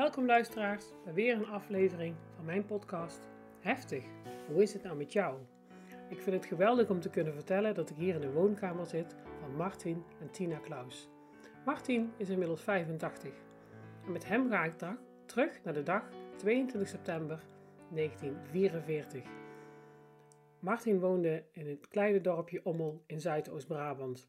Welkom luisteraars bij weer een aflevering van mijn podcast Heftig, hoe is het nou met jou? Ik vind het geweldig om te kunnen vertellen dat ik hier in de woonkamer zit van Martin en Tina Klaus. Martin is inmiddels 85 en met hem ga ik terug naar de dag 22 september 1944. Martin woonde in het kleine dorpje Ommel in Zuidoost-Brabant.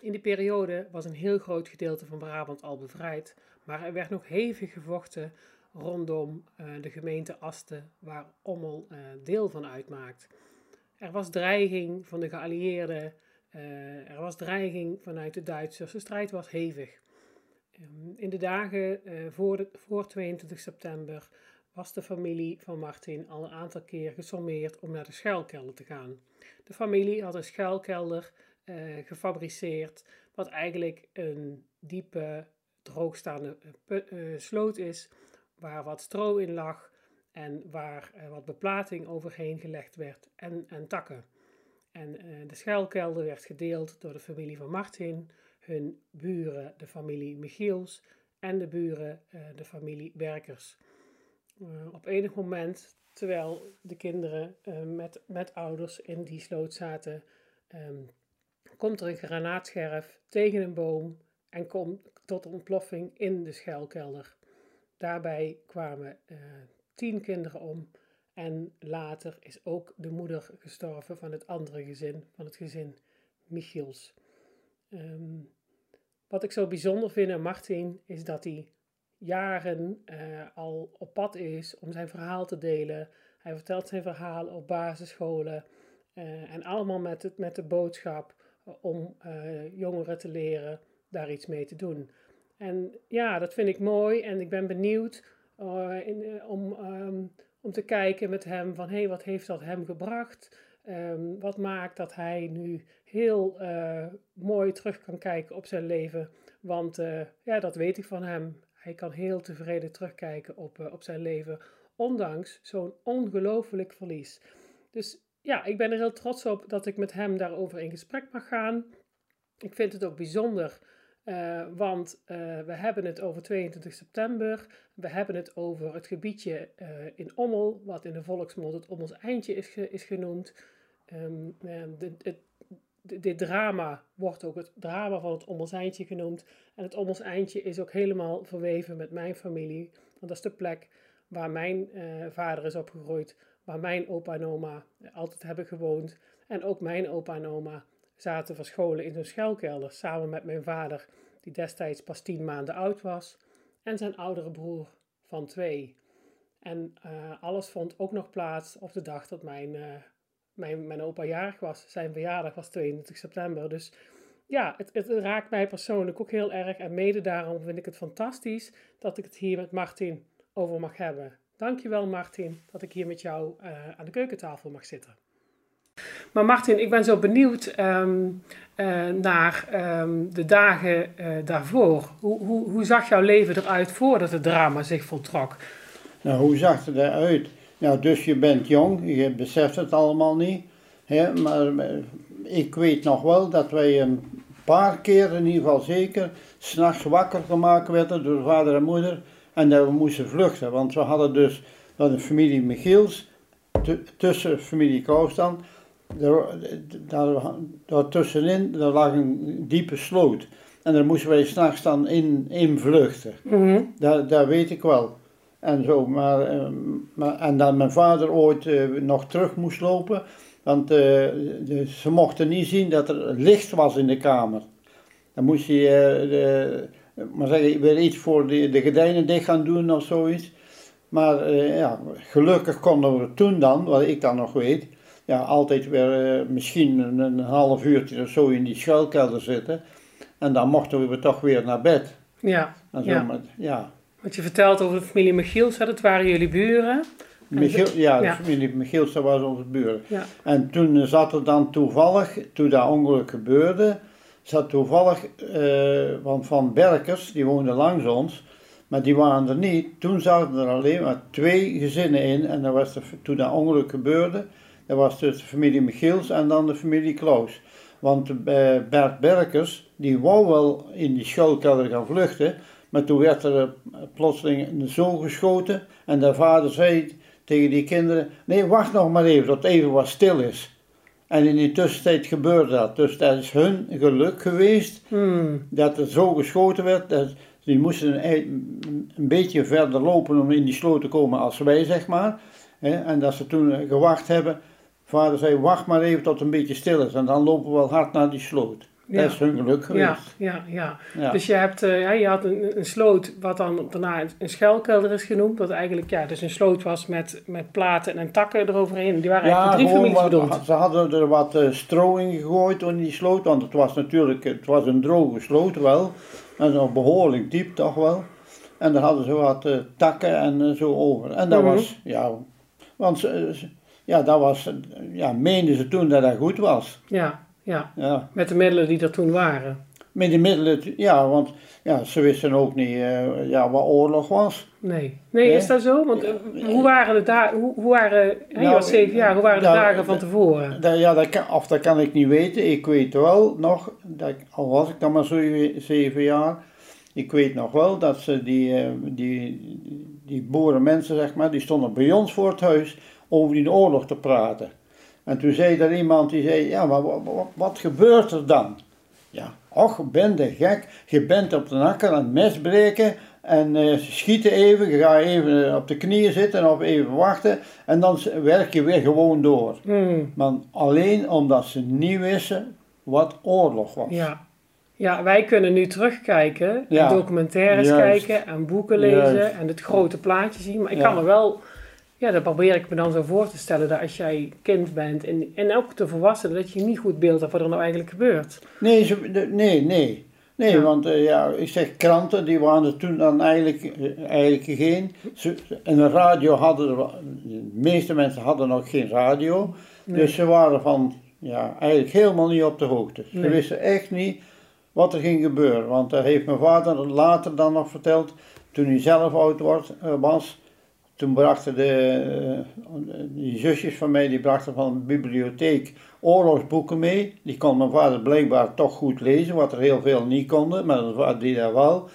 In die periode was een heel groot gedeelte van Brabant al bevrijd, maar er werd nog hevig gevochten rondom uh, de gemeente Asten, waar Ommel uh, deel van uitmaakt. Er was dreiging van de geallieerden, uh, er was dreiging vanuit de Duitsers, de strijd was hevig. Um, in de dagen voor, voor 22 september was de familie van Martin al een aantal keer gesommeerd om naar de schuilkelder te gaan. De familie had een schuilkelder uh, gefabriceerd, wat eigenlijk een diepe, droogstaande uh, sloot is, waar wat stro in lag en waar wat beplating overheen gelegd werd en, en takken. En de schuilkelder werd gedeeld door de familie van Martin, hun buren, de familie Michiels en de buren, de familie Werkers. op enig moment, terwijl de kinderen met, met ouders in die sloot zaten, um, komt er een granaatscherf tegen een boom en komt tot ontploffing in de schuilkelder. Daarbij kwamen uh, tien kinderen om en later is ook de moeder gestorven van het andere gezin, van het gezin Michiels. Um, wat ik zo bijzonder vind aan Martin is dat hij jaren uh, al op pad is om zijn verhaal te delen. Hij vertelt zijn verhaal op basisscholen uh, en allemaal met, het, met de boodschap om uh, jongeren te leren daar iets mee te doen. En ja, dat vind ik mooi en ik ben benieuwd uh, in, uh, om, um, om te kijken met hem van hé, hey, wat heeft dat hem gebracht? Um, wat maakt dat hij nu heel mooi terug kan kijken op zijn leven? Want ja, dat weet ik van hem. Hij kan heel tevreden terugkijken op, op zijn leven, ondanks zo'n ongelooflijk verlies. Dus ja, ik ben er heel trots op dat ik met hem daarover in gesprek mag gaan. Ik vind het ook bijzonder, uh, want uh, we hebben het over 22 september. We hebben het over het gebiedje uh, in Ommel, wat in de volksmond het Ommels Eindje is, ge is genoemd. De, dit drama wordt ook het drama van het Ommels Eindje genoemd. En het Ommels Eindje is ook helemaal verweven met mijn familie, want dat is de plek waar mijn vader is opgegroeid waar mijn opa en oma altijd hebben gewoond. En ook mijn opa en oma zaten verscholen in zo'n schuilkelder samen met mijn vader, die destijds pas tien maanden oud was, en zijn oudere broer van twee. En uh, alles vond ook nog plaats op de dag dat mijn, uh, mijn, mijn opa jarig was. Zijn verjaardag was 22 september. Dus ja, het, het raakt mij persoonlijk ook heel erg. En mede daarom vind ik het fantastisch dat ik het hier met Martin over mag hebben. Dankjewel Martin dat ik hier met jou uh, aan de keukentafel mag zitten. Maar Martin, ik ben zo benieuwd um, uh, naar um, de dagen uh, daarvoor. Hoe, hoe, hoe zag jouw leven eruit voordat het drama zich voltrok? Nou, hoe zag het eruit? Nou, dus je bent jong, je beseft het allemaal niet. Hè? Maar ik weet nog wel dat wij een paar keer in ieder geval zeker s'nachts wakker gemaakt werden door vader en moeder en dat we moesten vluchten, want we hadden dus we hadden familie Michiels, tussen familie Klaus dan, daar, daar, daar tussenin daar lag een diepe sloot. En daar moesten wij s'nachts dan in, in vluchten. Mm dat, dat weet ik wel. En, zo, maar, maar, en dan mijn vader ooit uh, nog terug moest lopen, want uh, de, ze mochten niet zien dat er licht was in de kamer. Dan moest hij de, maar zeggen, weer iets voor de, de gordijnen dicht gaan doen of zoiets. Maar uh, ja, gelukkig konden we toen dan, wat ik dan nog weet, ja, altijd weer uh, misschien een, een, half uurtje of zo in die schuilkelder zitten. En dan mochten we toch weer naar bed. Ja. En zo ja. Met, ja. Wat je vertelt over de familie Michiels, dat waren jullie buren. Michiel, ja, de ja. familie Michiels, dat was onze buren. Ja. En toen zat er dan toevallig, toen dat ongeluk gebeurde, zat toevallig, uh, want van Berkers, die woonden langs ons, maar die waren er niet. Toen zaten er alleen maar twee gezinnen in en dat was toen dat ongeluk gebeurde, dat was dus de familie Michiels en dan de familie Klaus. Want uh, Bert Berkers, die wou wel in die schuilkelder gaan vluchten, Maar toen werd er eh, plotseling een zoon geschoten. En de vader zei tegen die kinderen: Nee, wacht nog maar even, het even wat stil is. En in die tussentijd gebeurde dat. Dus dat is hun geluk geweest Hmm. dat er zo geschoten werd. Dat, die moesten een, een beetje verder lopen om in die sloot te komen als wij, zeg maar. En dat ze toen eh, gewacht hebben. Vader zei, wacht maar even tot het een beetje stil is. En dan lopen we wel hard naar die sloot. Ja. Dat is hun geluk geweest. Ja, ja, ja. Ja. Dus je, hebt, eh, ja, je had een, een sloot, wat dan daarna een- een schuilkelder is genoemd. Dat eigenlijk ja, dus een sloot was met, met platen en takken eroverheen. Die waren eigenlijk drie families wat- bedoeld. ze hadden er wat stro in gegooid in die sloot, want het was natuurlijk het was een droge sloot wel. En nog behoorlijk diep toch wel. En daar hadden ze wat eh, takken en zo over. En dat Mhm. was, ja, want ja, dat was, ja, meenden ze toen dat dat goed was. Ja, ja. Ja, Met de middelen die er toen waren. met de middelen, ja, want ja, ze wisten ook niet eh, ja, wat oorlog was. Nee. Nee, Nee. is dat zo? Want eh, hoe waren de dagen, hoe, hoe waren, Nou, was zeven jaar, hoe waren de dagen van tevoren? Dat, ja, dat kan, of dat kan ik niet weten. Ik weet wel nog, dat, al was ik dan maar zo zeven jaar, ik weet nog wel dat ze die, eh, die, die boerenmensen, zeg maar, die stonden bij ons voor het huis over die oorlog te praten. En toen zei er iemand die zei, ja, maar wat, gebeurt er dan? Ja, och, ben de gek, je bent op de akker aan het mes breken en eh, ze schieten even, je gaat even op de knieën zitten of even wachten en dan werk je weer gewoon door. Hmm, Maar alleen omdat ze niet wisten wat oorlog was. ja. ja, wij kunnen nu terugkijken, Ja. en documentaires Juist. kijken en boeken lezen Juist. en het grote plaatje zien. Maar ik Ja. kan me wel, ja, dat probeer ik me dan zo voor te stellen, dat als jij kind bent en, en ook te volwassenen, dat je niet goed beeld hebt wat er nou eigenlijk gebeurt. Nee, ze, nee, nee. Nee, Ja. want eh, ja, ik zeg kranten, die waren er toen dan eigenlijk, eh, eigenlijk geen. Ze, en een radio hadden de meeste mensen hadden nog geen radio. Nee. Dus ze waren van, ja, eigenlijk helemaal niet op de hoogte. Ze Nee. wisten echt niet wat er ging gebeuren. Want dat heeft mijn vader later dan nog verteld, toen hij zelf oud was. Toen brachten de, eh, zusjes van mij, die brachten van de bibliotheek oorlogsboeken mee. Die kon mijn vader blijkbaar toch goed lezen, wat er heel veel niet konden, maar die dat wel.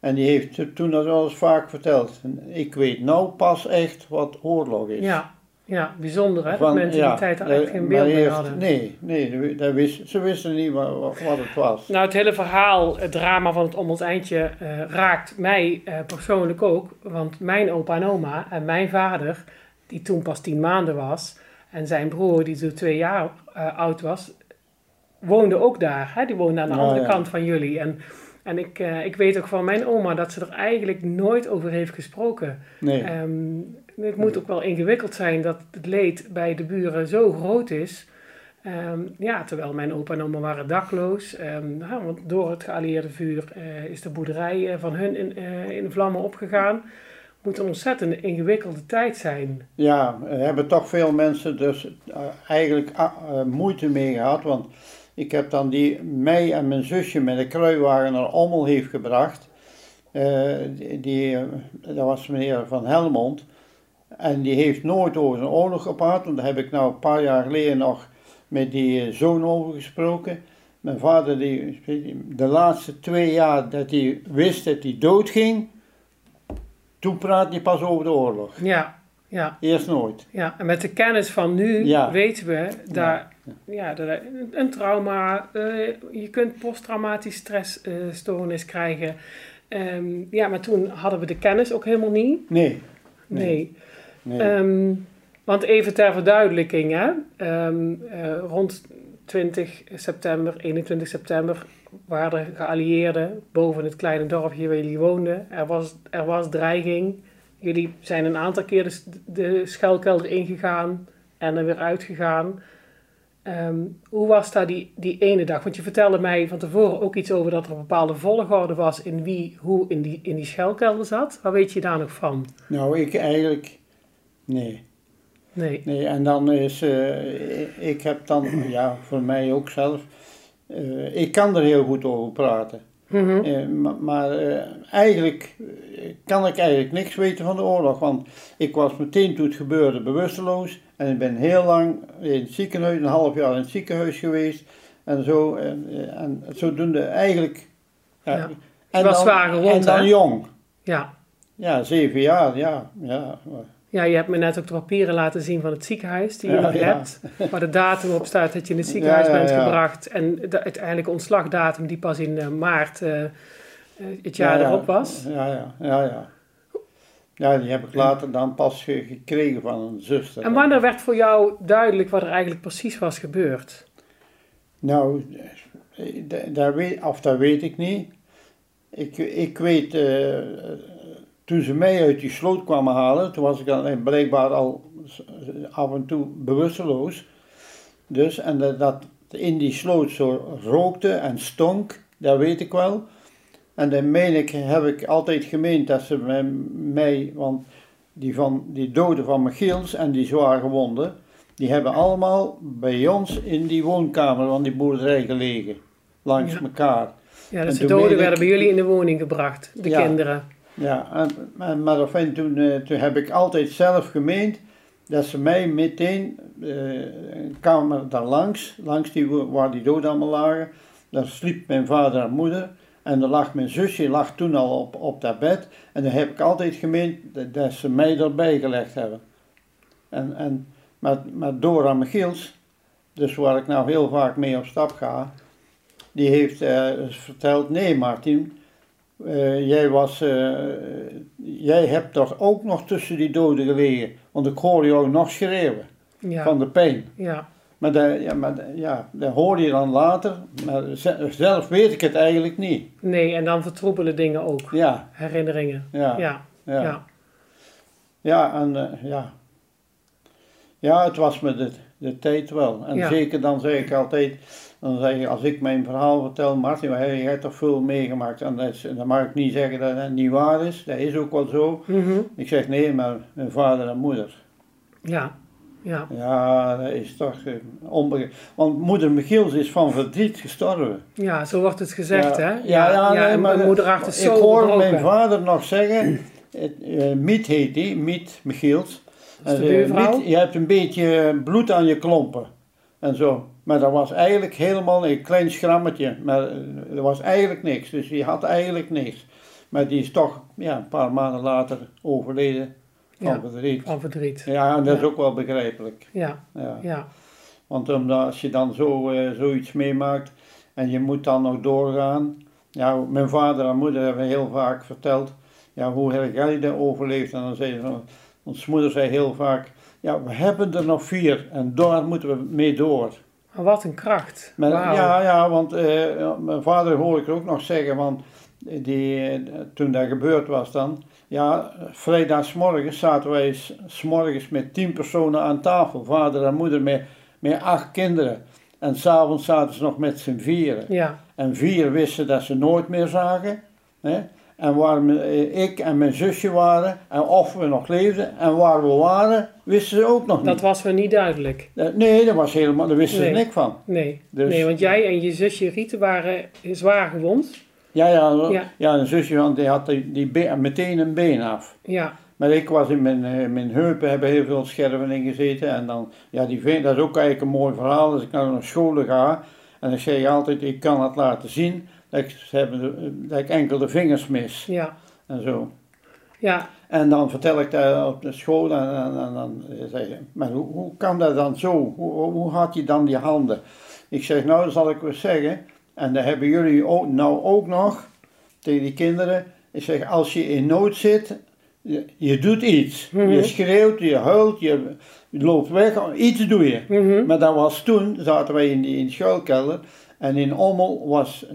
En die heeft toen dat wel eens vaak verteld. Ik weet nou pas echt wat oorlog is. Ja, ja bijzonder hè, dat mensen ja, die tijd daar eh, geen beeld mee eerst- hadden. Nee, nee dat wist, ze wisten niet wat, wat het was. Nou, het hele verhaal, het drama van het Om ons Eindje, eh, raakt mij eh, persoonlijk ook. Want mijn opa en oma en mijn vader, die toen pas tien maanden was, en zijn broer, die toen twee jaar oud was, woonde ook daar. Hè? Die woonde aan de Ja, andere ja. kant van jullie. En, en ik, ik weet ook van mijn oma dat ze er eigenlijk nooit over heeft gesproken. Nee. Ehm, het moet ook wel ingewikkeld zijn dat het leed bij de buren zo groot is. Ehm, ja, terwijl mijn opa en oma waren dakloos. Ehm, nou, want door het geallieerde vuur eh, is de boerderij eh, van hun in, eh, in vlammen opgegaan. Moet een ontzettend ingewikkelde tijd zijn. Ja, er hebben toch veel mensen dus eigenlijk ah, moeite mee gehad. Want ik heb dan die mij en mijn zusje met een kruiwagen naar Ommel heeft gebracht. Die, dat was meneer Van Helmond. En die heeft nooit over zijn oorlog gepraat. Want daar heb ik nou een paar jaar geleden nog met die eh, zoon over gesproken. Mijn vader, die, de laatste twee jaar dat hij wist dat hij doodging, toen praat hij pas over de oorlog. Ja, ja, Eerst nooit. ja. En met de kennis van nu Ja. weten we daar, ja. dat een- trauma, eh, je kunt posttraumatisch stressstoornis krijgen. Ehm, ja, maar toen hadden we de kennis ook helemaal niet. Nee. Nee. nee. Ehm, want even ter verduidelijking, hè? Ehm, eh, rond 20 september, 21 september waren er geallieerden boven het kleine dorpje waar jullie woonden. Er was, er was dreiging. Jullie zijn een aantal keer de, de schuilkelder ingegaan en er weer uitgegaan. Ehm, hoe was dat die, die ene dag? Want je vertelde mij van tevoren ook iets over dat er een bepaalde volgorde was in wie hoe in die, in die schuilkelder zat. Wat weet je daar nog van? Nou, ik eigenlijk. Nee. Nee. Nee, en dan is. eh, ik- heb dan, ja, voor mij ook zelf. eh, ik kan er heel goed over praten. Mhm. Eh, ma- maar eigenlijk kan ik eigenlijk niks weten van de oorlog. Want ik was meteen toen het gebeurde bewusteloos. En ik ben heel lang in het ziekenhuis, een half jaar in het ziekenhuis geweest. En zo. En, en zodoende eigenlijk. Ja, Ja. en was dan, zwaar gewond, En dan hè? jong. Ja. Ja, zeven jaar, ja. ja. Ja, je hebt me net ook de papieren laten zien van het ziekenhuis die je Ja, nog ja. hebt. Waar de datum op staat dat je in het ziekenhuis Ja, bent gebracht. En de uiteindelijke ontslagdatum die pas in eh, maart eh, eh, het jaar Ja, ja. erop was. Ja, ja, ja, ja. Ja, die heb ik later dan pas ge- gekregen van een zuster. En wanneer werd voor jou duidelijk wat er eigenlijk precies was gebeurd? Nou, da- daar weet, of dat weet ik niet. Ik, ik weet, toen ze mij uit die sloot kwamen halen, toen was ik dan blijkbaar al af en toe bewusteloos. Dus, en dat, dat in die sloot zo rookte en stonk, dat weet ik wel. En dan meen ik, heb ik altijd gemeend dat ze mij- mij, want die, van, die doden van Michiels en die zwaar gewonden, die hebben allemaal bij ons in die woonkamer van die boerderij gelegen. Langs Ja. elkaar. Ja, En dus de toen doden werden bij jullie in de woning gebracht, de Ja. kinderen. Ja, maar toen, eh, toen heb ik altijd zelf gemeend dat ze mij meteen eh, een kamer daar langs, langs die, waar die doden allemaal lagen, daar sliep mijn vader en moeder. En er lag mijn zusje, lag toen al op, op dat bed. En dan heb ik altijd gemeend dat, dat ze mij erbij gelegd hebben. En, en, maar, maar Dora Michiels, dus waar ik nou heel vaak mee op stap ga, die heeft eh, verteld, nee Martin, eh, jij, was, eh, jij hebt toch ook nog tussen die doden gelegen, want ik hoorde jou nog schreeuwen Ja, van de pijn. ja, Maar, dat, ja, maar dat- ja, dat hoor je dan later, maar ze- zelf weet ik het eigenlijk niet. nee, en dan vertroebelen dingen ook. Ja, Herinneringen. ja, Ja, ja. ja. Ja, en eh, ja. Ja, het was me de, de tijd wel. En zeker dan zeg ik altijd, dan zeg ik, als ik mijn verhaal vertel, Martin, maar jij hebt toch veel meegemaakt. En dat is, dan mag ik niet zeggen dat het niet waar is, dat is ook wel zo. Mhm. Ik zeg nee, maar mijn vader en moeder. Ja, ja. Ja, dat is toch uh, onbegrijpelijk. Want moeder Michiels is van verdriet gestorven. Ja, zo wordt het gezegd, Ja, hè? ja, ja, nee, en maar, zo Ik hoor mijn vader nog zeggen, het, eh, Miet heet die, Miet Michiels. Dat is de En, eh, buurvrouw? Miet, je hebt een beetje bloed aan je klompen en zo. Maar dat was eigenlijk helemaal een klein schrammetje, maar eh, er was eigenlijk niks. Dus die had eigenlijk niks. Maar die is toch ja, een paar maanden later overleden van Ja. verdriet. Van verdriet. Ja, en dat is ook wel begrijpelijk. Ja, Ja. ja. Want omdat als je dan zo, eh, zoiets meemaakt en je moet dan nog doorgaan. Ja, mijn vader en moeder hebben heel vaak verteld, ja, hoe heb jij dat overleefd? En dan zei ze, van- ons moeder zei heel vaak, ja, we hebben er nog vier en daar moeten we mee door. Wat een kracht. Ja, ja, want eh, mijn vader hoor ik ook nog zeggen, want die, toen dat gebeurd was dan, ja, vrijdagsmorgens zaten wij s- s'morgens met tien personen aan tafel, vader en moeder met, met acht kinderen. En s'avonds zaten ze nog met z'n vieren. Ja, En vier wisten dat ze nooit meer zagen. Hè? En waar eh, ik en mijn zusje waren, en of we nog leefden, en waar we waren, wisten ze ook nog dat niet. was me niet duidelijk. Eh, Nee, dat was helemaal, daar wisten Nee. ze niks van. Nee. Dus- nee, want jij en je zusje Riete waren zwaar gewond. Ja, ja, Ja. ja. een zusje want die had die, die been- meteen een been af. Ja, Maar ik was in mijn, eh, mijn heupen, hebben heel veel scherven in gezeten. En dan, ja, die veen, dat is ook eigenlijk een mooi verhaal. Als ik naar scholen ga, en dan zeg je altijd, ik kan het laten zien, dat ik, ze hebben dat ik enkel de vingers mis. ja, En zo. ja. En dan vertel ik dat op de school en, en, en dan zeg je, maar hoe, hoe kan dat dan zo? Hoe, hoe, had je dan die handen? Ik zeg, nou, dat zal ik wel zeggen. En dat hebben jullie ook, nou ook nog tegen die kinderen. Ik zeg, als je in nood zit, je, je doet iets. Mhm. Je schreeuwt, je huilt, je, je loopt weg, iets doe je. Mhm. Maar dat was toen, zaten wij in die in de schuilkelder. En in Ommel was 99,9%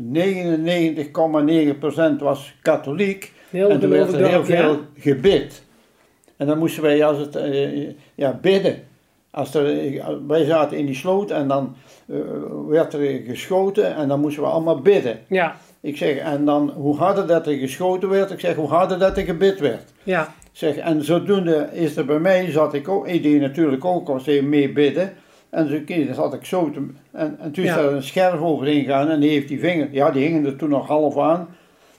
was katholiek. Heel En toen werd er heel veel gebid. En dan moesten wij als het, eh, ja, bidden. Als er, eh, wij zaten in die sloot en dan eh, werd er geschoten en dan moesten we allemaal bidden. Ja, Ik zeg, en dan hoe harder dat er geschoten werd, ik zeg, hoe harder dat er gebid werd. ja, zeg, en zodoende is er bij mij, zat ik ook, ik deed natuurlijk ook als je mee bidden. En zo dan zat ik zo te, en, en toen is Ja. er een scherf overheen gegaan en die heeft die vinger, ja die hingen er toen nog half aan.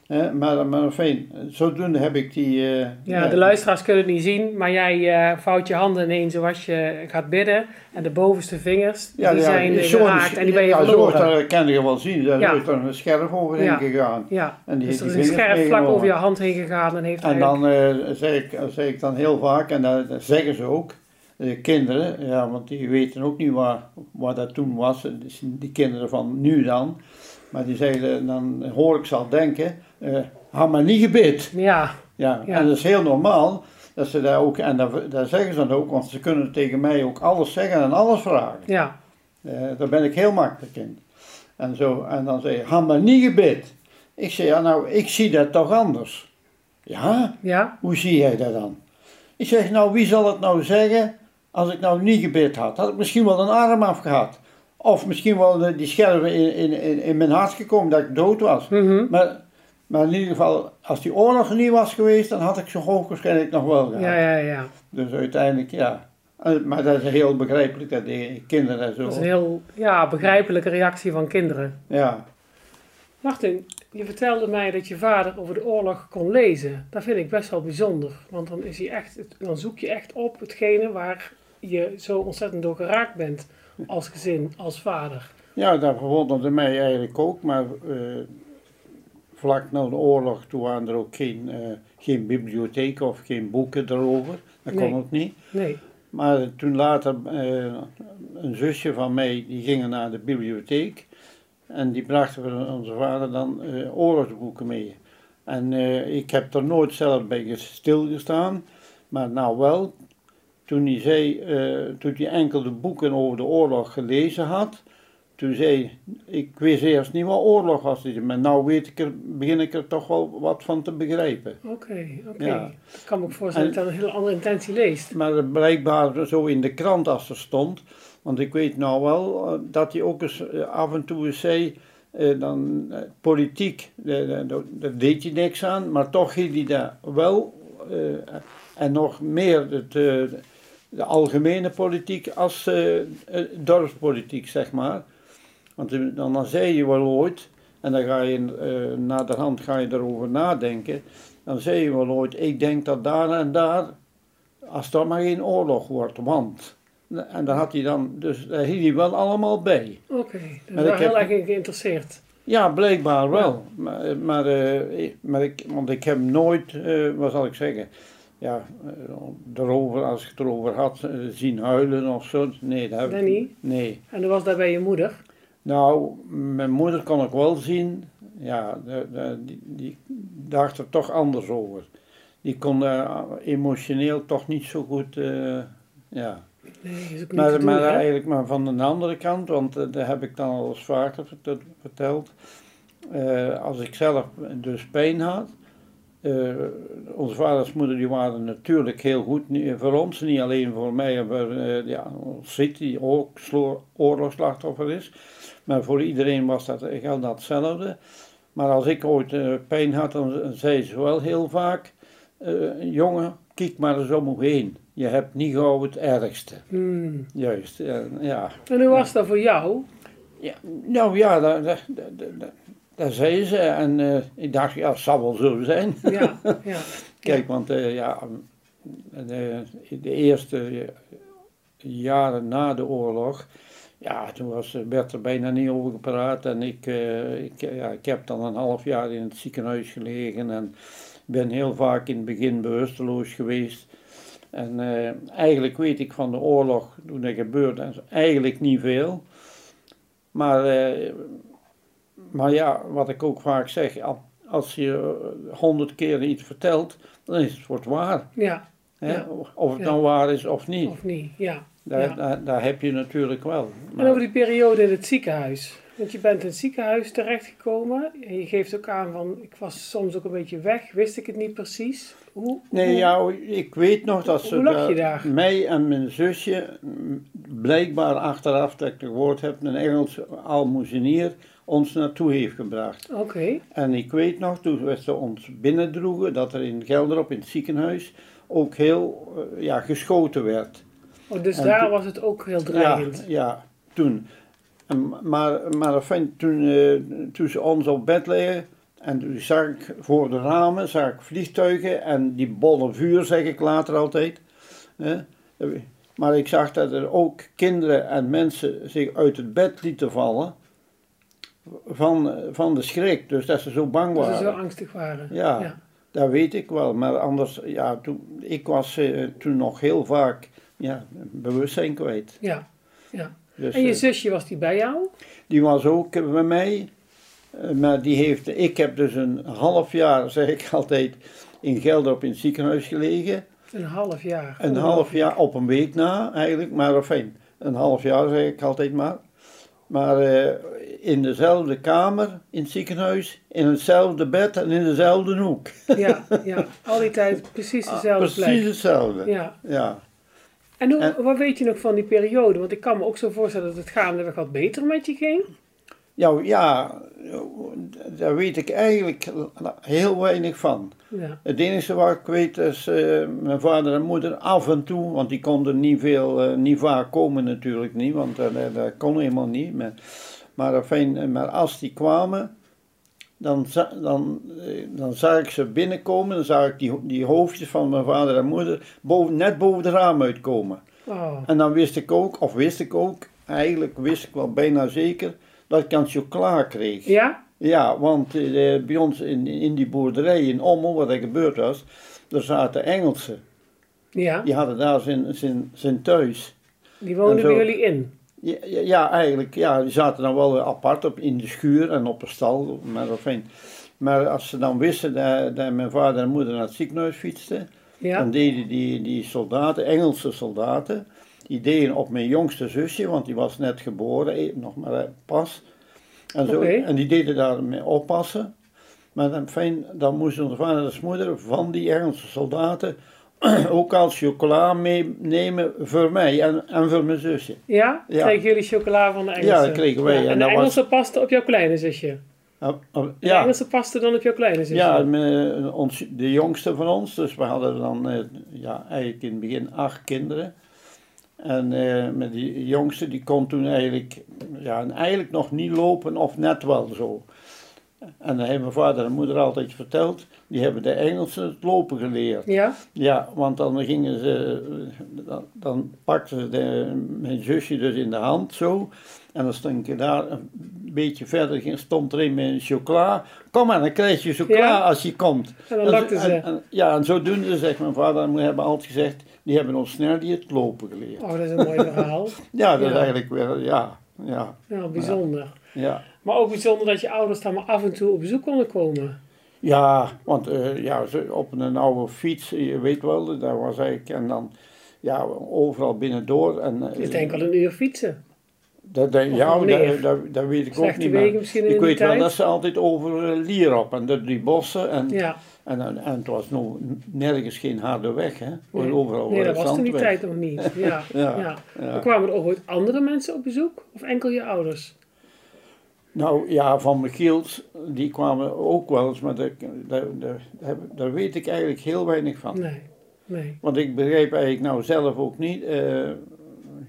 Hè, maar, maar fijn, zodoende heb ik die... eh, Ja, de luisteraars kunnen het niet zien, maar jij eh, vouwt je handen ineen zoals je gaat bidden. En de bovenste vingers, die zijn eh, geraakt en die ben je ja, zo daar kan je wel zien, daar Ja. is er een scherf overheen gegaan. Ja, En die dus er heeft is die een vingers scherp vlak over je hand heen gegaan en heeft En eigenlijk... dan eh, zeg, ik, zeg ik dan heel vaak, en dat, dat zeggen ze ook, de kinderen, ja, want die weten ook niet waar, waar dat toen was, dus die kinderen van nu dan, maar die zeggen, dan hoor ik ze al denken, eh had maar niet gebid. Ja, Ja, Ja. en dat is heel normaal, dat ze daar ook, en dat, dat zeggen ze dan ook, want ze kunnen tegen mij ook alles zeggen en alles vragen. ja, Eh, daar ben ik heel makkelijk in. En, zo, en dan zeg je, had maar niet gebid. Ik zeg, ja nou, ik zie dat toch anders. Ja, ja, hoe zie jij dat dan? Ik zeg, nou, wie zal het nou zeggen als ik nou niet gebid had? Had ik misschien wel een arm afgehad. Of misschien wel de- die scherven in, in, in, in mijn hart gekomen dat ik dood was. mhm. Maar, maar in ieder geval, als die oorlog er niet was geweest, dan had ik zo hoogwaarschijnlijk nog wel gehad. ja, ja, ja. Dus uiteindelijk, ja. Eh, Maar dat is heel begrijpelijk dat die kinderen zo... Dat is een heel ja, begrijpelijke reactie van kinderen. Ja, Martin, je vertelde mij dat je vader over de oorlog kon lezen. Dat vind ik best wel bijzonder. Want dan, is hij echt, dan zoek je echt op hetgene waar je zo ontzettend door geraakt bent. Als gezin, als vader. ja dat verwonderde mij eigenlijk ook, maar eh, vlak na de oorlog, toen waren er ook geen, eh, geen bibliotheek of geen boeken erover. Dat kon ook niet. Nee. Maar toen later, eh, een zusje van mij, die gingen naar de bibliotheek en die brachten voor onze vader dan eh, oorlogsboeken mee. En eh, ik heb er nooit zelf bij stilgestaan, maar nou wel, toen hij, zei, eh, toen hij enkele boeken over de oorlog gelezen had, toen zei ik wist eerst niet wat oorlog was, maar nou weet ik er, begin ik er toch wel wat van te begrijpen. Oké, oké. Ja. Ik kan me ook voorstellen dat je een hele andere intentie leest. Maar blijkbaar zo in de krant als er stond. Want ik weet nou wel eh, dat hij ook eens eh, af en toe eens zei. eh, dan eh, politiek, eh, daar deed hij niks aan. Maar toch hield hij daar wel. en nog meer het, de algemene politiek als eh, dorpspolitiek, zeg maar. Want dan, dan zei je wel ooit. En dan ga je eh na de hand ga je erover nadenken. Dan zei je wel ooit, ik denk dat daar en daar als er maar geen oorlog wordt, want. En daar had hij dan, dus daar hield hij wel allemaal bij. Oké, dus Maar wel ik heel erg in geïnteresseerd. Ja, blijkbaar wel. Maar, maar, maar ik, want ik heb nooit, wat zal ik zeggen, ja, eh, erover, als ik het erover had, eh, zien huilen of zo. Nee, dat heb ik niet? Nee. En dat was daar bij je moeder. Nou, mijn moeder kon ik wel zien, ja, de, de- die, die dacht er toch anders over. Die kon daar emotioneel toch niet zo goed, eh, ja. Nee, Maar, doen, maar eigenlijk maar van de andere kant, want eh, dat heb ik dan al eens vaker vert- verteld. Eh, als ik zelf dus pijn had, eh, onze vaders en moeder die waren natuurlijk heel goed niet- voor ons, niet alleen voor mij, maar eh, ja, Sid die ook oorlogsslachtoffer is. Maar voor iedereen was dat geldt dat hetzelfde. Maar als ik ooit eh, pijn had, dan zei ze wel heel vaak, eh, jongen, kijk maar eens om je heen. Je hebt niet gauw het ergste. Hmm. Juist, eh, ja. En hoe was dat voor jou? ja. Nou ja, dat, dat, dat, dat zei ze. En eh, ik dacht, ja, het zal wel zo zijn. Ja, ja. Kijk, want eh, ja, de, de eerste jaren na de oorlog, ja, toen was, werd er bijna niet over gepraat. En ik, eh, ik, ja, ik heb dan een half jaar in het ziekenhuis gelegen en ben heel vaak in het begin bewusteloos geweest. En eh, eigenlijk weet ik van de oorlog, toen dat gebeurde, eigenlijk niet veel. Maar, eh, maar ja, wat ik ook vaak zeg, al- als je honderd keer iets vertelt, dan is het wordt waar. Ja, Hè? Ja. Of het Ja. nou waar is of niet. of niet? Ja. Daar, ja. daar, daar heb je natuurlijk wel. En over die periode in het ziekenhuis. Want je bent in het ziekenhuis terechtgekomen. En je geeft ook aan van, ik was soms ook een beetje weg. Wist ik het niet precies. Hoe? Nee, hoe- ja, ik weet nog dat ze Hoe lag je daar- daar? mij en mijn zusje, blijkbaar achteraf dat ik het gehoord heb, een Engelse almoezenier ons naartoe heeft gebracht. Oké. En ik weet nog, toen we ze ons binnendroegen, dat er in Gelderop, in het ziekenhuis, ook heel eh, ja, geschoten werd. Oh, dus En daar toen- was het ook heel Ja, dreigend. ja, toen. En, maar maar enfin, toen, eh, toen ze ons op bed legden, En toen zag ik voor de ramen zag ik vliegtuigen en die bollen vuur, zeg ik later altijd. hè. Maar ik zag dat er ook kinderen en mensen zich uit het bed lieten vallen van, van de schrik. Dus dat ze zo bang Dat ze waren. zo angstig waren. Ja. ja. Dat weet ik wel, maar anders, ja, toen, ik was eh, toen nog heel vaak ja, bewustzijn kwijt. ja. ja. Dus, En je eh, zusje, was die bij jou? die was ook eh, bij mij, maar die heeft, ik heb dus een half jaar, zeg ik altijd, in Gelderop in het ziekenhuis gelegen. Een half jaar. Een half jaar, op een week na eigenlijk, maar enfin, een half jaar zeg ik altijd maar. Maar in dezelfde kamer in het ziekenhuis, in hetzelfde bed en in dezelfde hoek. Ja, ja. Al die tijd precies dezelfde Ah, Precies plek. hetzelfde. Ja. ja. En hoe, En- wat weet je nog van die periode? Want ik kan me ook zo voorstellen dat het gaandeweg wat beter met je ging. Ja, ja, daar weet ik eigenlijk heel weinig van. Ja. Het enige wat ik weet is eh, mijn vader en moeder af en toe, want die konden niet veel, eh, niet vaak komen natuurlijk niet, want dat, dat, dat kon helemaal niet. Maar, maar, maar als die kwamen, dan, dan, eh, dan zag ik ze binnenkomen, dan zag ik die, die hoofdjes van mijn vader en moeder boven, net boven de raam uitkomen. Oh. En dan wist ik ook, of wist ik ook, eigenlijk wist ik wel bijna zeker, dat ik aan chocola kreeg. Ja? Ja, want eh, bij ons in, in die boerderij in Ommel, wat er gebeurd was, er zaten Engelsen. Ja. Die hadden daar zijn, zijn, zijn thuis. Die woonden bij jullie in. Ja, ja, eigenlijk, ja, die zaten dan wel apart op, in de schuur en op een stal. Maar, enfin, maar als ze dan wisten dat, dat mijn vader en moeder naar het ziekenhuis fietsten, Ja. dan deden die, die soldaten, Engelse soldaten, die deden op mijn jongste zusje, want die was net geboren, eh, nog maar eh, pas. En, zo, en die deden daarmee oppassen. Maar dan, fijn, dan moesten onze vader en moeder van die Engelse soldaten ook al chocola meenemen voor mij en, en voor mijn zusje. Ja? Ja. Kregen jullie chocola van de Engelsen? Ja, dat kregen wij. Ja, En En de dat was- Engelsen pasten op jouw kleine zusje? Ja, De Engelsen pasten dan op jouw kleine zusje? ja mijn- ons, de jongste van ons, dus we hadden dan eh, ja, eigenlijk in het begin acht kinderen. En eh, met die jongste, die kon toen eigenlijk, ja, en eigenlijk nog niet lopen of net wel zo. En dan hebben mijn vader en moeder altijd verteld, die hebben de Engelsen het lopen geleerd. Ja? Ja, want dan gingen ze, dan, dan pakten ze de, mijn zusje dus in de hand zo. En dan stond daar een beetje verder, ging- stond er een met een chocola. Kom maar, dan krijg je chocola Ja. als je komt. En dan lakten en- ze. en- ja, en zodoende, zegt mijn vader en moeder, hebben altijd gezegd, die hebben ons snel die het lopen geleerd. Oh, dat is een mooi verhaal. Ja, dat Ja. is eigenlijk weer, ja, ja, Ja, bijzonder. ja. Maar ook bijzonder dat je ouders dan maar af en toe op bezoek konden komen. Ja, want eh, ja, op een oude fiets, je weet wel, daar was eigenlijk, en dan ja, overal binnendoor. En, eh, Ik denk al een uur fietsen. Dat, ja, dat, dat, dat weet ik ook niet meer. in Ik weet wel tijd. dat ze altijd over uh, Lierop en door die bossen en, Ja. en, en, en het was nog nergens geen harde weg, hè. Nee. Overal Nee, eh, dat was toen die tijd nog niet. Ja. ja. Ja, ja. Maar kwamen er ook ooit andere mensen op bezoek? Of enkel je ouders? Nou ja, van Michiels, die kwamen ook wel eens, maar daar, daar, daar, daar weet ik eigenlijk heel weinig van. Nee. Nee. Want ik begrijp eigenlijk nou zelf ook niet, eh,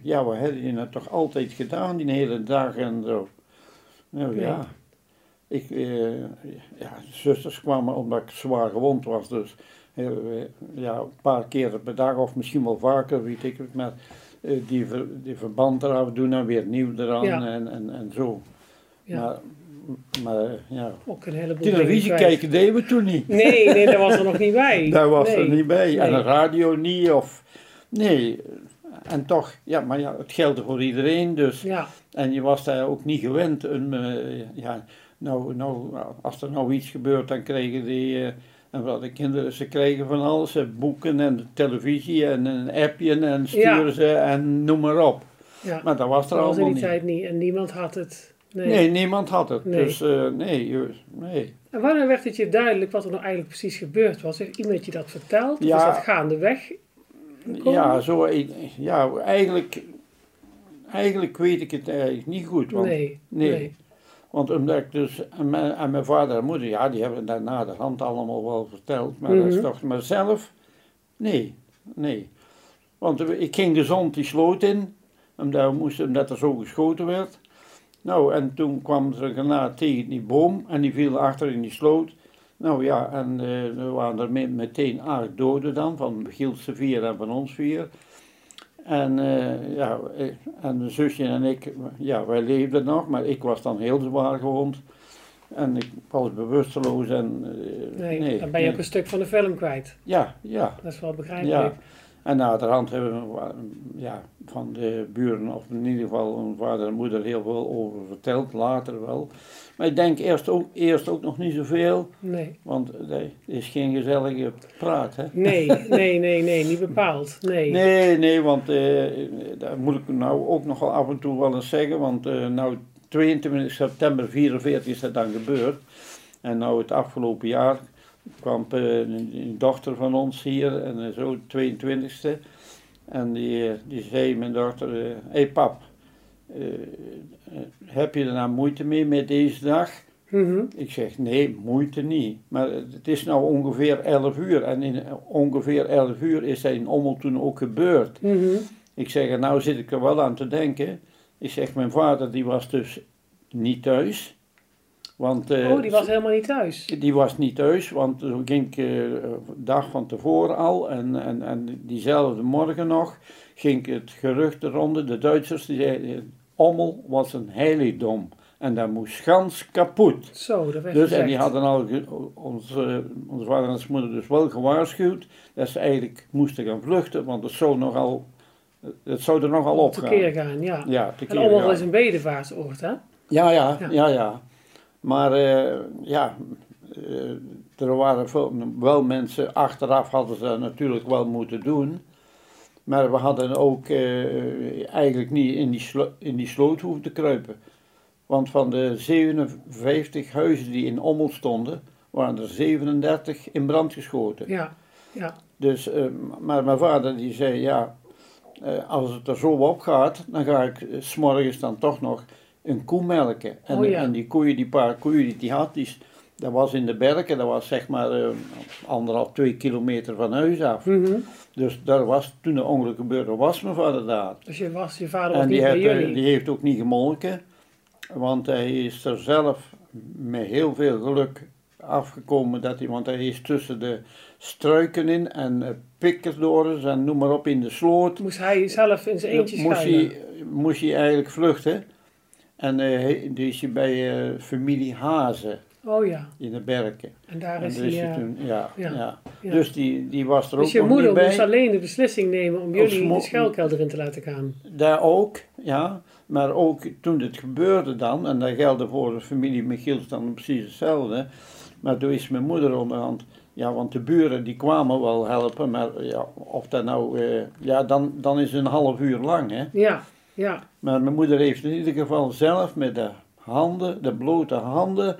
ja, wat heb je nou toch altijd gedaan die hele dag en zo. Nou Nee. ja, ik, eh, ja, de zusters kwamen omdat ik zwaar gewond was, dus eh, ja, een paar keer per dag of misschien wel vaker, weet ik het, maar die, ver, die verband eraf doen en weer nieuw eraan Ja. en, en, en zo. Ja. Maar, maar ja, Ook een heleboel televisie kijken deden we toen niet. Nee, nee, daar was er nog niet bij. Daar was nee. er niet bij. En een radio niet. Of, nee. En toch, ja, maar ja, het geldt voor iedereen. Dus. Ja, En je was daar ook niet gewend. Een, eh, ja, nou, nou, als er nou iets gebeurt, dan kregen die. eh, en wat de kinderen, ze kregen van alles, boeken en de televisie en een appje en sturen Ja. ze en noem maar op. ja. Maar dat was er dat was in allemaal die niet. tijd niet. En niemand had het. Nee. Nee, niemand had het. Nee. Dus eh, nee, nee. En wanneer werd het je duidelijk wat er nou eigenlijk precies gebeurd was? Heeft iemand je dat verteld? Of Ja. is dat gaandeweg? gekomen? Ja, zo, ja eigenlijk, eigenlijk weet ik het eigenlijk niet goed. Want, nee. nee. want omdat ik dus, en mijn, en mijn vader en moeder, ja, die hebben daarna de hand allemaal wel verteld. Maar dat is Mhm. toch, maar zelf, nee, nee. Want ik ging gezond die sloot in, omdat, we moesten, omdat er zo geschoten werd. Nou, en toen kwam er een granaat tegen die boom en die viel achter in die sloot. Nou ja, en eh er waren er me- meteen acht doden dan, van Gielse vier en van ons vier. En, eh, ja, eh, en mijn zusje en ik, ja, wij leefden nog, maar ik was dan heel zwaar gewond. En ik was bewusteloos en... Nee, dan ben je nee. ook een stuk van de film kwijt. Ja, ja. Dat is wel begrijpelijk. Ja, en naderhand hebben we ja, van de buren, of in ieder geval mijn vader en moeder, heel veel over verteld, later wel. Maar ik denk eerst ook, eerst ook nog niet zoveel, Nee. want nee, het is geen gezellige praat. Hè? Nee, nee, nee, nee, niet bepaald. Nee. Nee, nee, want eh, dat moet ik nou ook nog wel af en toe wel eens zeggen, want eh, nou 22 september 44 is dat dan gebeurd. En nou het afgelopen jaar kwam eh, een, dochter van ons hier, en eh, zo de 22e. En die, eh, die zei mijn dochter, hé hey pap, heb je er nou moeite mee met deze dag? Mhm. Ik zeg, nee, moeite niet. Maar het is nou ongeveer 11 uur. En in ongeveer 11 uur is dat in Ommel toen ook gebeurd. Mhm. Ik zeg, en nou zit ik er wel aan te denken. Ik zeg, mijn vader die was dus niet thuis. Want, eh, Oh, die was helemaal niet thuis. die was niet thuis, want toen ging ik eh, de dag van tevoren al en, en, en diezelfde morgen nog ging het gerucht de ronde, de Duitsers die zeiden, Ommel was een heiligdom en dat moest gans kapot. Zo, dat werd Dus, gezegd. en die hadden al, ons, eh, onze vader en onze moeder dus wel gewaarschuwd dat ze eigenlijk moesten gaan vluchten, want het zou nogal, het zou er nogal op gaan. Tekeer gaan, ja. Ja, En Ommel gaan. is een bedevaartsoord, hè? Ja, ja, Ja. ja, ja. Maar eh, ja, eh, er waren veel, wel mensen, achteraf hadden ze dat natuurlijk wel moeten doen. Maar we hadden ook eh, eigenlijk niet in die, in die sloot hoeven te kruipen. Want van de 57 huizen die in Ommel stonden, waren er 37 in brand geschoten. Ja, ja. Dus, eh, maar mijn vader die zei, ja, eh, als het er zo op gaat, dan ga ik 's s'morgens dan toch nog een koe melken. En, Oh ja. en die koeien, die paar koeien die hij had, die, dat was in de berken, dat was zeg maar eh, anderhalf, twee kilometer van huis af. Mhm. Dus daar was, toen de ongeluk gebeurde, was mijn vader daar. Dus je, was, je vader was En niet bij heeft, eh, jullie. die heeft ook niet gemolken, want hij is er zelf met heel veel geluk afgekomen, dat hij, want hij is tussen de struiken in en eh, pikkerdorens en noem maar op in de sloot. Moest hij zelf in zijn eentje moest schuilen? hij, moest hij eigenlijk vluchten. En hij- die is hij bij eh, familie Hazen Oh ja, in de berken. en daar is hij eh, toen, ja, ja, ja. ja. Dus die, die was er ook dus je nog moeder niet bij. moest alleen de beslissing nemen om jullie mo- de schuilkelder in te laten gaan. Daar ook, ja. Maar ook toen dit gebeurde dan, en dat geldde voor de familie Michiels dan precies hetzelfde. Maar toen is mijn moeder onderhand, ja, want de buren die kwamen wel helpen, maar ja, of dat nou, eh, ja, dan, dan is het een half uur lang, hè. Ja, ja. Maar mijn moeder heeft in ieder geval zelf met de handen, de blote handen,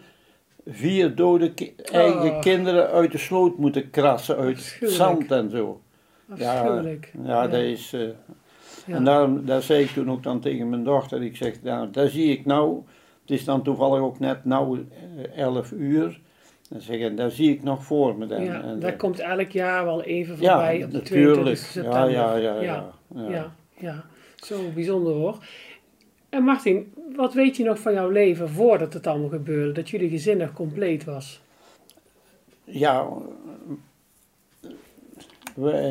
vier dode ki- eigen Oh. kinderen uit de sloot moeten krassen, uit zand en zo. Afschuwelijk. Ja, dat is... eh, Ja. En daarom, daar zei ik toen ook dan tegen mijn dochter, ik zeg, nou, daar zie ik nou, het is dan toevallig ook net nou eh, 11 uur, dan zeg ik, daar zie ik nog voor me dan. Ja, En, dat eh, komt elk jaar wel even ja, voorbij op de natuurlijk. 22 september. Ja, ja, ja, ja. Ja, ja. Zo bijzonder hoor. En Martin, wat weet je nog van jouw leven voordat het allemaal gebeurde? Dat jullie gezin nog compleet was? Ja,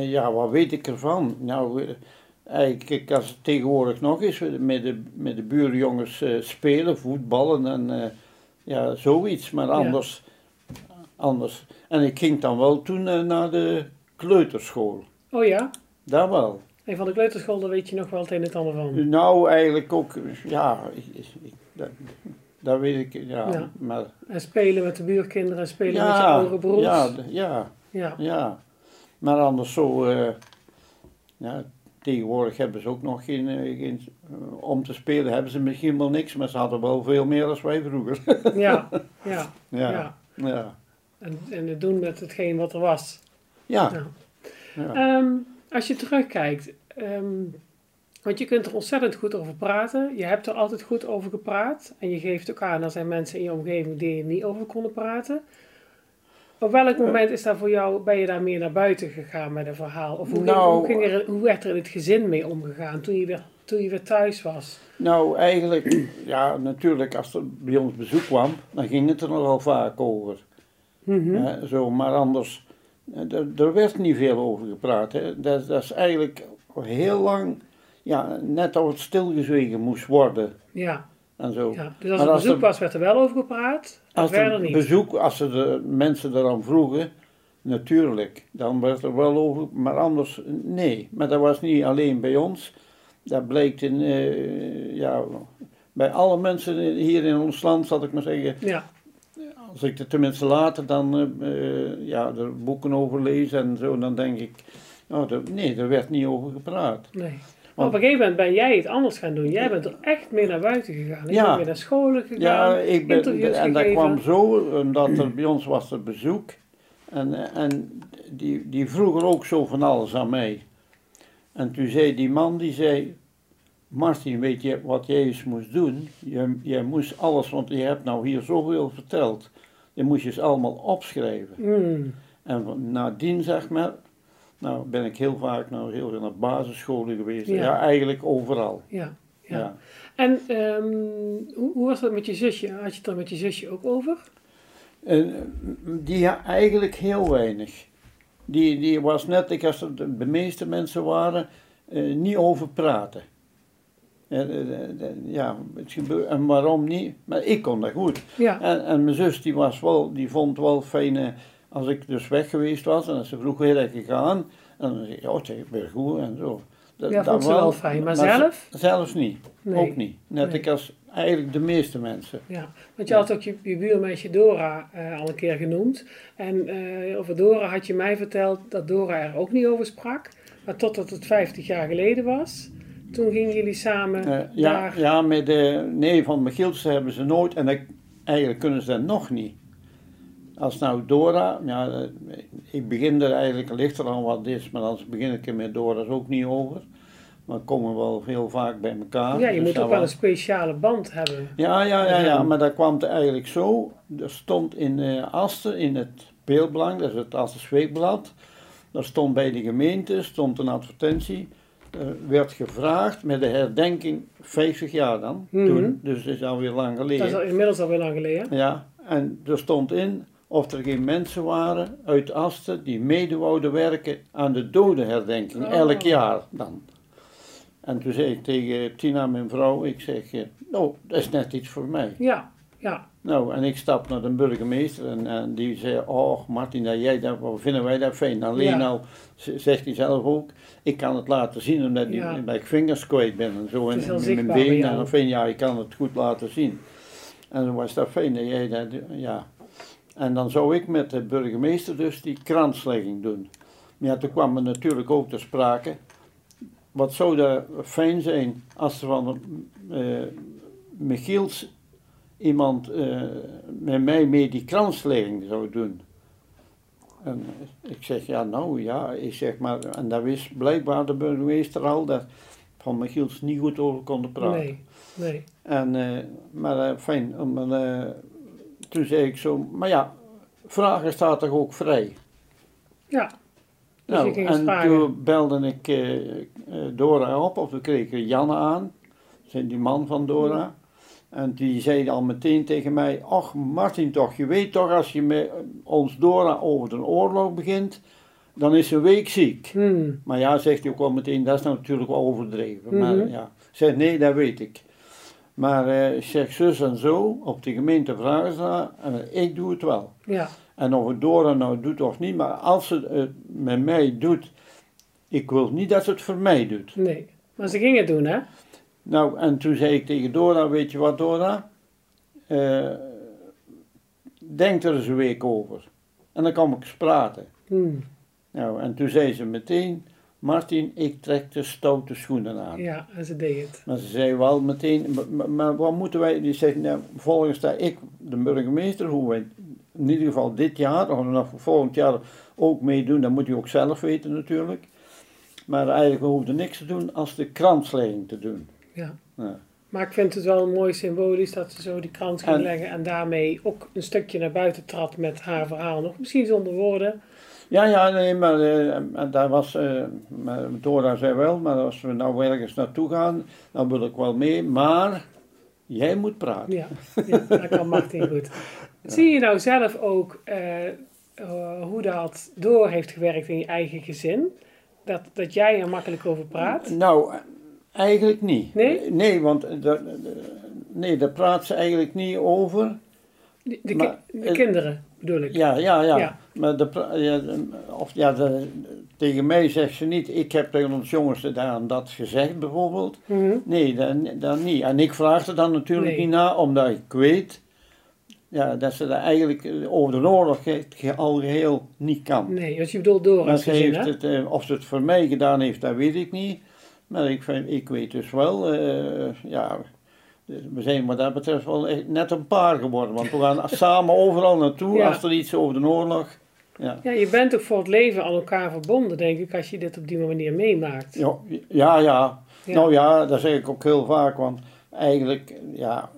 ja, wat weet ik ervan? Nou, eh, eigenlijk als het tegenwoordig nog is, we met de, met de buurjongens eh, spelen, voetballen en eh, ja, zoiets, maar anders, anders. En ik ging dan wel toen eh, naar de kleuterschool, Oh ja? daar wel. En van de kleuterschool, daar weet je nog wel het een en het ander van. Nou, eigenlijk ook, ja, dat, dat weet ik, ja, Ja. maar... En spelen met de buurkinderen en spelen met je oudere broers. ja, ja, ja. Ja, maar anders zo, eh, ja, tegenwoordig hebben ze ook nog geen, eh, geen eh, om te spelen hebben ze misschien wel niks, maar ze hadden wel veel meer dan wij vroeger. Ja, ja, ja, ja. En, en het doen met hetgeen wat er was. ja, Ja. ja. Als je terugkijkt, ehm, want je kunt er ontzettend goed over praten. Je hebt er altijd goed over gepraat. En je geeft ook aan, er zijn mensen in je omgeving die er niet over konden praten. Op welk moment is daar voor jou, ben je daar meer naar buiten gegaan met een verhaal? Of hoe, Nou, hoe, ging er, hoe werd er in het gezin mee omgegaan toen je weer toen je weer thuis was? Nou, eigenlijk, ja, natuurlijk, als er bij ons bezoek kwam, dan ging het er nogal vaak over. Mhm. Zo, maar anders, er, er werd niet veel over gepraat. Hè. Dat, dat is eigenlijk heel lang, ja, net als het stilgezwegen moest worden Ja, en zo. ja. Dus als Maar er bezoek was, werd er wel over gepraat, Als er niet. bezoek, als ze de mensen eraan vroegen, natuurlijk, dan werd er wel over, maar anders nee. Maar dat was niet alleen bij ons, dat blijkt in, eh, ja, bij alle mensen hier in ons land, zal ik maar zeggen. Ja, Als ik er tenminste later dan eh, eh, ja, er boeken over lees en zo, dan denk ik, oh, nee, er werd niet over gepraat. nee. Maar op een gegeven moment ben jij het anders gaan doen. Jij bent er echt mee naar buiten gegaan. Je Ja. bent naar scholen gegaan. Ja, ik ben, interviews en dat gegeven. kwam zo, omdat er bij ons was er bezoek. En, eh, en die, die vroeg er ook zo van alles aan mij. En toen zei die man, die zei, Martin, weet je wat jij eens moest doen? Je, je moest alles, want je hebt nou hier zoveel verteld. Je moest je eens allemaal opschrijven. Mm, En nadien, zeg maar, nou ben ik heel vaak nou heel veel naar basisscholen geweest. Ja. Ja, eigenlijk overal. ja, ja. Ja. En ehm, hoe, hoe was dat met je zusje? Had je het er met je zusje ook over? En, die eigenlijk heel weinig. Die, die was net, ik als de, de meeste mensen waren, eh, niet over praten. Eh, eh, eh, ja, het gebeurt, en waarom niet? Maar ik kon dat goed. Ja, En, en mijn zus die was wel, die vond wel fijn als ik dus weg geweest was en als ze vroeg weer dat gegaan. En dan zei ik, oh, ik ben goed en zo. Dat, ja vond ze wel fijn. Maar, ze- zelf? Zelfs niet. Nee. Ook niet. Net Nee. ik als eigenlijk de meeste mensen. Ja, want je had ook je, je buurmeisje Dora al een keer genoemd. En over Dora had je mij verteld dat Dora er ook niet over sprak. Maar totdat het 50 jaar geleden was, toen gingen jullie samen Eh, ja, daar. ja, met de nee van Michielsen hebben ze nooit en dat, eigenlijk kunnen ze dat nog niet. Als nou Dora, ja, eh, ik begin er eigenlijk, ligt er al wat is, maar anders begin ik er met Dora's ook niet over. Maar we komen wel heel vaak bij elkaar. ja, je dus moet ook wel een speciale band hebben. Ja, ja, ja, ja, maar dat kwam eigenlijk zo. Er stond in eh Asten, in het Beeldbelang, dat is het Asters Weekblad. Daar stond bij de gemeente stond een advertentie. Er werd gevraagd met de herdenking 50 jaar dan, toen, dus dat is alweer lang Dat geleden. is al, inmiddels alweer lang geleden. Ja, en er stond in of er geen mensen waren uit Asten die mede wouden werken aan de dodenherdenking, Oh. elk jaar dan. En toen zei ik tegen Tina, mijn vrouw, ik zeg, eh, nou, dat is net iets voor mij. Ja, ja, Nou, en ik stap naar de burgemeester en, en die zei, oh Martin, dat jij dat, wat vinden wij dat fijn. Alleen Ja. z- zegt hij zelf ook, ik kan het laten zien omdat ik- Ja. dat ik vingers kwijt ben en zo. En mijn been en vind ja, ik kan het goed laten zien. En dan was dat fijn dat jij dat, ja. En dan zou ik met de burgemeester dus die kranslegging doen. Maar ja, toen kwam er natuurlijk ook ter sprake, wat zou dat fijn zijn als er van eh Michiels iemand eh, met mij mee die kranslegging zou doen. En ik zeg, ja nou ja, ik zeg maar, en dat wist blijkbaar de burgemeester al, dat van Michiels niet goed over konden praten. nee, nee. En, eh, maar eh, fijn, eh, toen zei ik zo, maar ja, vragen staat toch ook vrij? Ja. Dus nou, en vragen. toen belde ik Dora op, of we kregen Janne aan, zijn die man van Dora. En die zei al meteen tegen mij, ach Martin toch, je weet toch als je met ons Dora over de oorlog begint, dan is ze een week ziek. Hmm. Maar ja, zegt hij ook wel meteen, dat is natuurlijk wel overdreven. Maar ja, ik zeg nee, dat weet ik. Maar eh, zeg zus en zo, op de gemeente vragen ze en ik doe het wel. Ja, En of het Dora nou doet of niet, maar als ze het met mij doet, ik wil niet dat ze het voor mij doet. nee. Maar ze gingen het doen, hè? Nou, en toen zei ik tegen Dora, weet je wat Dora? Eh, denk er eens een week over. En dan kom ik eens praten. Hmm. Nou, en toen zei ze meteen, Martin, ik trek de stoute schoenen aan. Ja, en ze deed het. Maar ze zei wel meteen, maar, wat moeten wij, die zegt, nou, volgens dat ik, de burgemeester, hoe wij in ieder geval dit jaar, of nog volgend jaar ook meedoen, dat moet u ook zelf weten natuurlijk. Maar eigenlijk, we hoefden niks te doen als de kranslegging te doen. Ja. Ja. Maar ik vind het wel mooi symbolisch dat ze zo die krant ging En- leggen en daarmee ook een stukje naar buiten trad met haar verhaal. Nog misschien zonder woorden, Ja, ja, nee, maar uh, daar was, uh, Dora zei wel, maar als we nou ergens naartoe gaan, dan wil ik wel mee, maar jij moet praten. Ja, ja dat kan Martin goed. Zie je nou zelf ook uh, hoe dat door heeft gewerkt in je eigen gezin? Dat, dat jij er makkelijk over praat? Nou, eigenlijk niet. Nee? Nee, want de, nee, daar praat ze eigenlijk niet over. De, de, de kinderen bedoel ik? Ja, ja, ja. ja. Maar de, ja, of, ja, de, tegen mij zegt ze niet, ik heb tegen ons jongens gedaan dat gezegd bijvoorbeeld. Mm Nee, dan, dan niet. En ik vraag er dan natuurlijk niet na, omdat ik weet ja, dat ze dat eigenlijk eh, over de oorlog al geheel niet kan. Nee, als je bedoelt door als ze heeft het, eh, Of ze het voor mij gedaan heeft, dat weet ik niet. Maar ik, vind, ik weet dus wel, uh, ja, we zijn wat dat betreft wel net een paar geworden. Want we gaan samen overal naartoe als er iets over de oorlog... Ja. ja, je bent ook voor het leven aan elkaar verbonden, denk ik, als je dit op die manier meemaakt. Ja, ja, ja. Nou ja, dat zeg ik ook heel vaak, want eigenlijk, ja,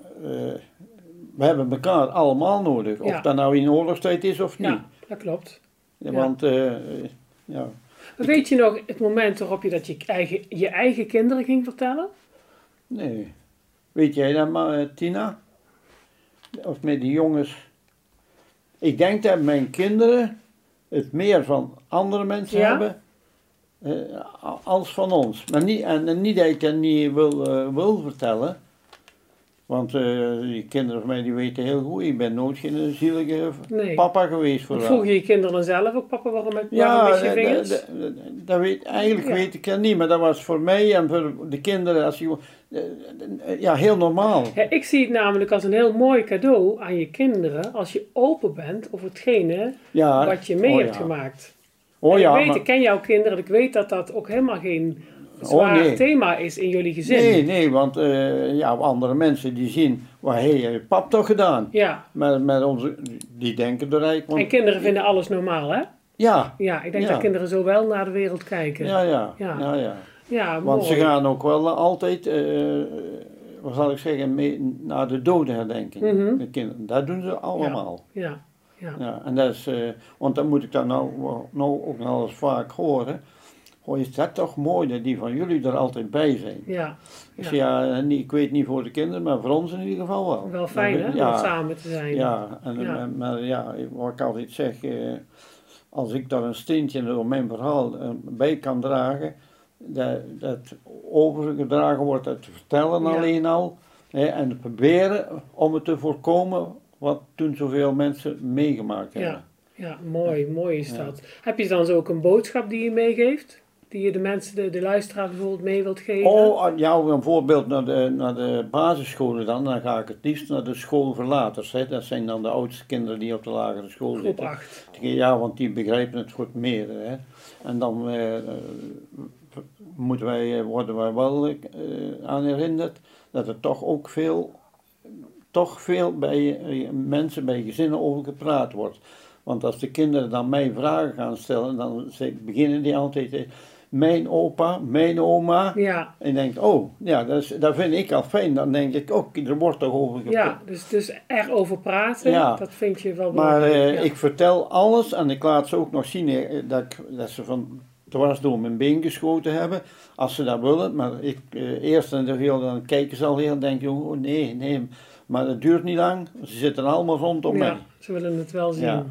we hebben elkaar allemaal nodig. Of dat nou in oorlogstijd is of niet. Ja, dat klopt. Ja, want, uh, ja. Weet je nog het moment waarop je dat je eigen, je eigen kinderen ging vertellen? Nee. Weet jij dat maar, eh, Tina? Of met die jongens? Ik denk dat mijn kinderen het meer van andere mensen hebben uh, als van ons. Maar niet, en, niet dat ik dat niet wil, uh, wil vertellen. Want uh, die kinderen van mij die weten heel goed, ik ben nooit geen zielige papa geweest voor Vroeg je je kinderen zelf ook, papa, waarom, met, ja, je vingers? Dat weet, eigenlijk weet ik dat niet, maar dat was voor mij en voor de kinderen als je, ja, heel normaal. Ja, ik zie het namelijk als een heel mooi cadeau aan je kinderen als je open bent over hetgene ja, wat je mee oh, hebt gemaakt. Oh, ja, ik weet, ik ken jouw kinderen, ik weet dat dat ook helemaal geen zwaar oh, nee. thema is in jullie gezin. Nee, nee, want uh, ja, andere mensen die zien, wat heeft pap toch gedaan? Ja. Met, met onze, die denken er eigenlijk... Want, en kinderen vinden alles normaal, hè? Ja. Ja, ik denk dat kinderen zo wel naar de wereld kijken. Ja, ja. Ja, ja. ja. ja want ze gaan ook wel altijd, uh, wat zal ik zeggen, mee naar de dodenherdenking. Mm -hmm. de kinderen. Dat doen ze allemaal. Ja. Ja. ja. en dat is, uh, want dan moet ik dan nou, nou ook nog eens vaak horen Oh, is dat toch mooi dat die van jullie er altijd bij zijn. Ja. Dus ja, ik weet niet voor de kinderen, maar voor ons in ieder geval wel. Wel fijn hè, om samen te zijn. Ja, en, maar ja, wat ik altijd zeg, eh, als ik daar een steentje door mijn verhaal eh, bij kan dragen, dat, dat overgedragen wordt, dat te vertellen alleen al, hè, en te proberen om het te voorkomen wat toen zoveel mensen meegemaakt hebben. Ja, ja mooi, mooi is dat. Heb je dan zo ook een boodschap die je meegeeft? Die je de mensen, de, de luisteraar bijvoorbeeld mee wilt geven? Oh, ja, een voorbeeld naar de, naar de basisscholen dan. Dan ga ik het liefst naar de schoolverlaters. Hè. Dat zijn dan de oudste kinderen die op de lagere school Groep zitten. 8. Ja, want die begrijpen het goed meer. Hè. En dan eh, moeten wij, eh, worden wij wel eh, aan herinnerd dat er toch ook veel, toch veel bij eh, mensen, bij gezinnen over gepraat wordt. Want als de kinderen dan mij vragen gaan stellen, dan beginnen die altijd mijn opa, mijn oma. Ja. En je denkt, oh, ja, dat, is, dat vind ik al fijn. Dan denk ik, ook, oh, er wordt toch over gepraat. Ja, dus, dus er over praten, ja. dat vind je wel Maar uh, ik vertel alles en ik laat ze ook nog zien eh, dat, ik, dat ze van dwars door mijn been geschoten hebben, als ze dat willen. Maar ik, uh, eerst en de dan kijken ze al heel en denken, oh nee, nee. Maar het duurt niet lang, ze zitten allemaal rondom ja, mij. ze willen het wel zien. Ja.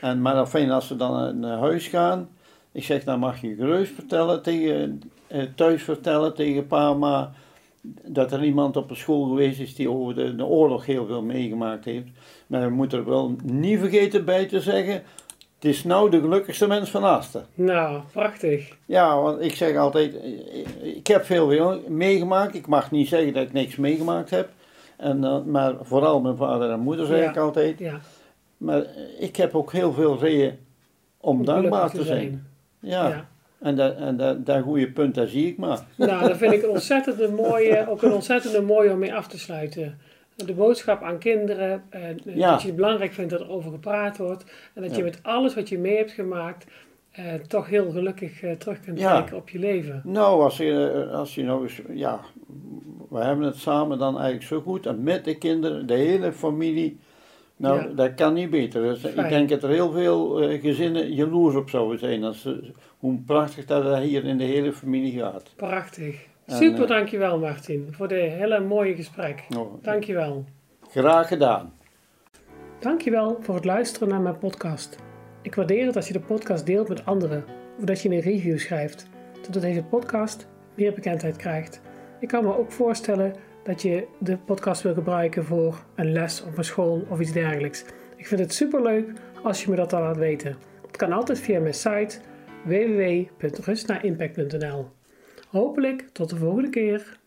En, maar fijn als ze dan naar huis gaan, ik zeg, dan mag je gerust vertellen tegen, eh, thuis vertellen tegen pa, maar dat er iemand op een school geweest is die over de, de oorlog heel veel meegemaakt heeft. Maar we moeten er wel niet vergeten bij te zeggen, het is nou de gelukkigste mens van Asten. Nou, prachtig. Ja, want ik zeg altijd, ik heb veel meegemaakt. Ik mag niet zeggen dat ik niks meegemaakt heb. En, maar vooral mijn vader en moeder zeg ik altijd. Ja. Maar ik heb ook heel veel reden om dankbaar te zijn. Ja. En, dat, en dat, dat goede punt, daar zie ik maar. Nou, dat vind ik een ontzettend mooie, ook een ontzettend mooie om mee af te sluiten. De boodschap aan kinderen, eh, dat je het belangrijk vindt dat er over gepraat wordt. En dat je met alles wat je mee hebt gemaakt, eh, toch heel gelukkig eh, terug kunt kijken op je leven. Nou, als je, als je nou eens, ja, we hebben het samen dan eigenlijk zo goed. En met de kinderen, de hele familie, Nou, Ja. dat kan niet beter. Dus ik Fijn. denk dat er heel veel eh, gezinnen jaloers op zouden zijn. Als hoe prachtig dat het hier in de hele familie gaat. Prachtig. En, Super, eh, dankjewel Martin, voor dit hele mooie gesprek. Nou, Dankjewel. graag gedaan. Dankjewel voor het luisteren naar mijn podcast. Ik waardeer het als je de podcast deelt met anderen of dat je een review schrijft, zodat deze podcast meer bekendheid krijgt. Ik kan me ook voorstellen dat je de podcast wil gebruiken voor een les op een school of iets dergelijks. Ik vind het superleuk als je me dat dan laat weten. Het kan altijd via mijn site www.rustnaimpact.nl. Hopelijk tot de volgende keer.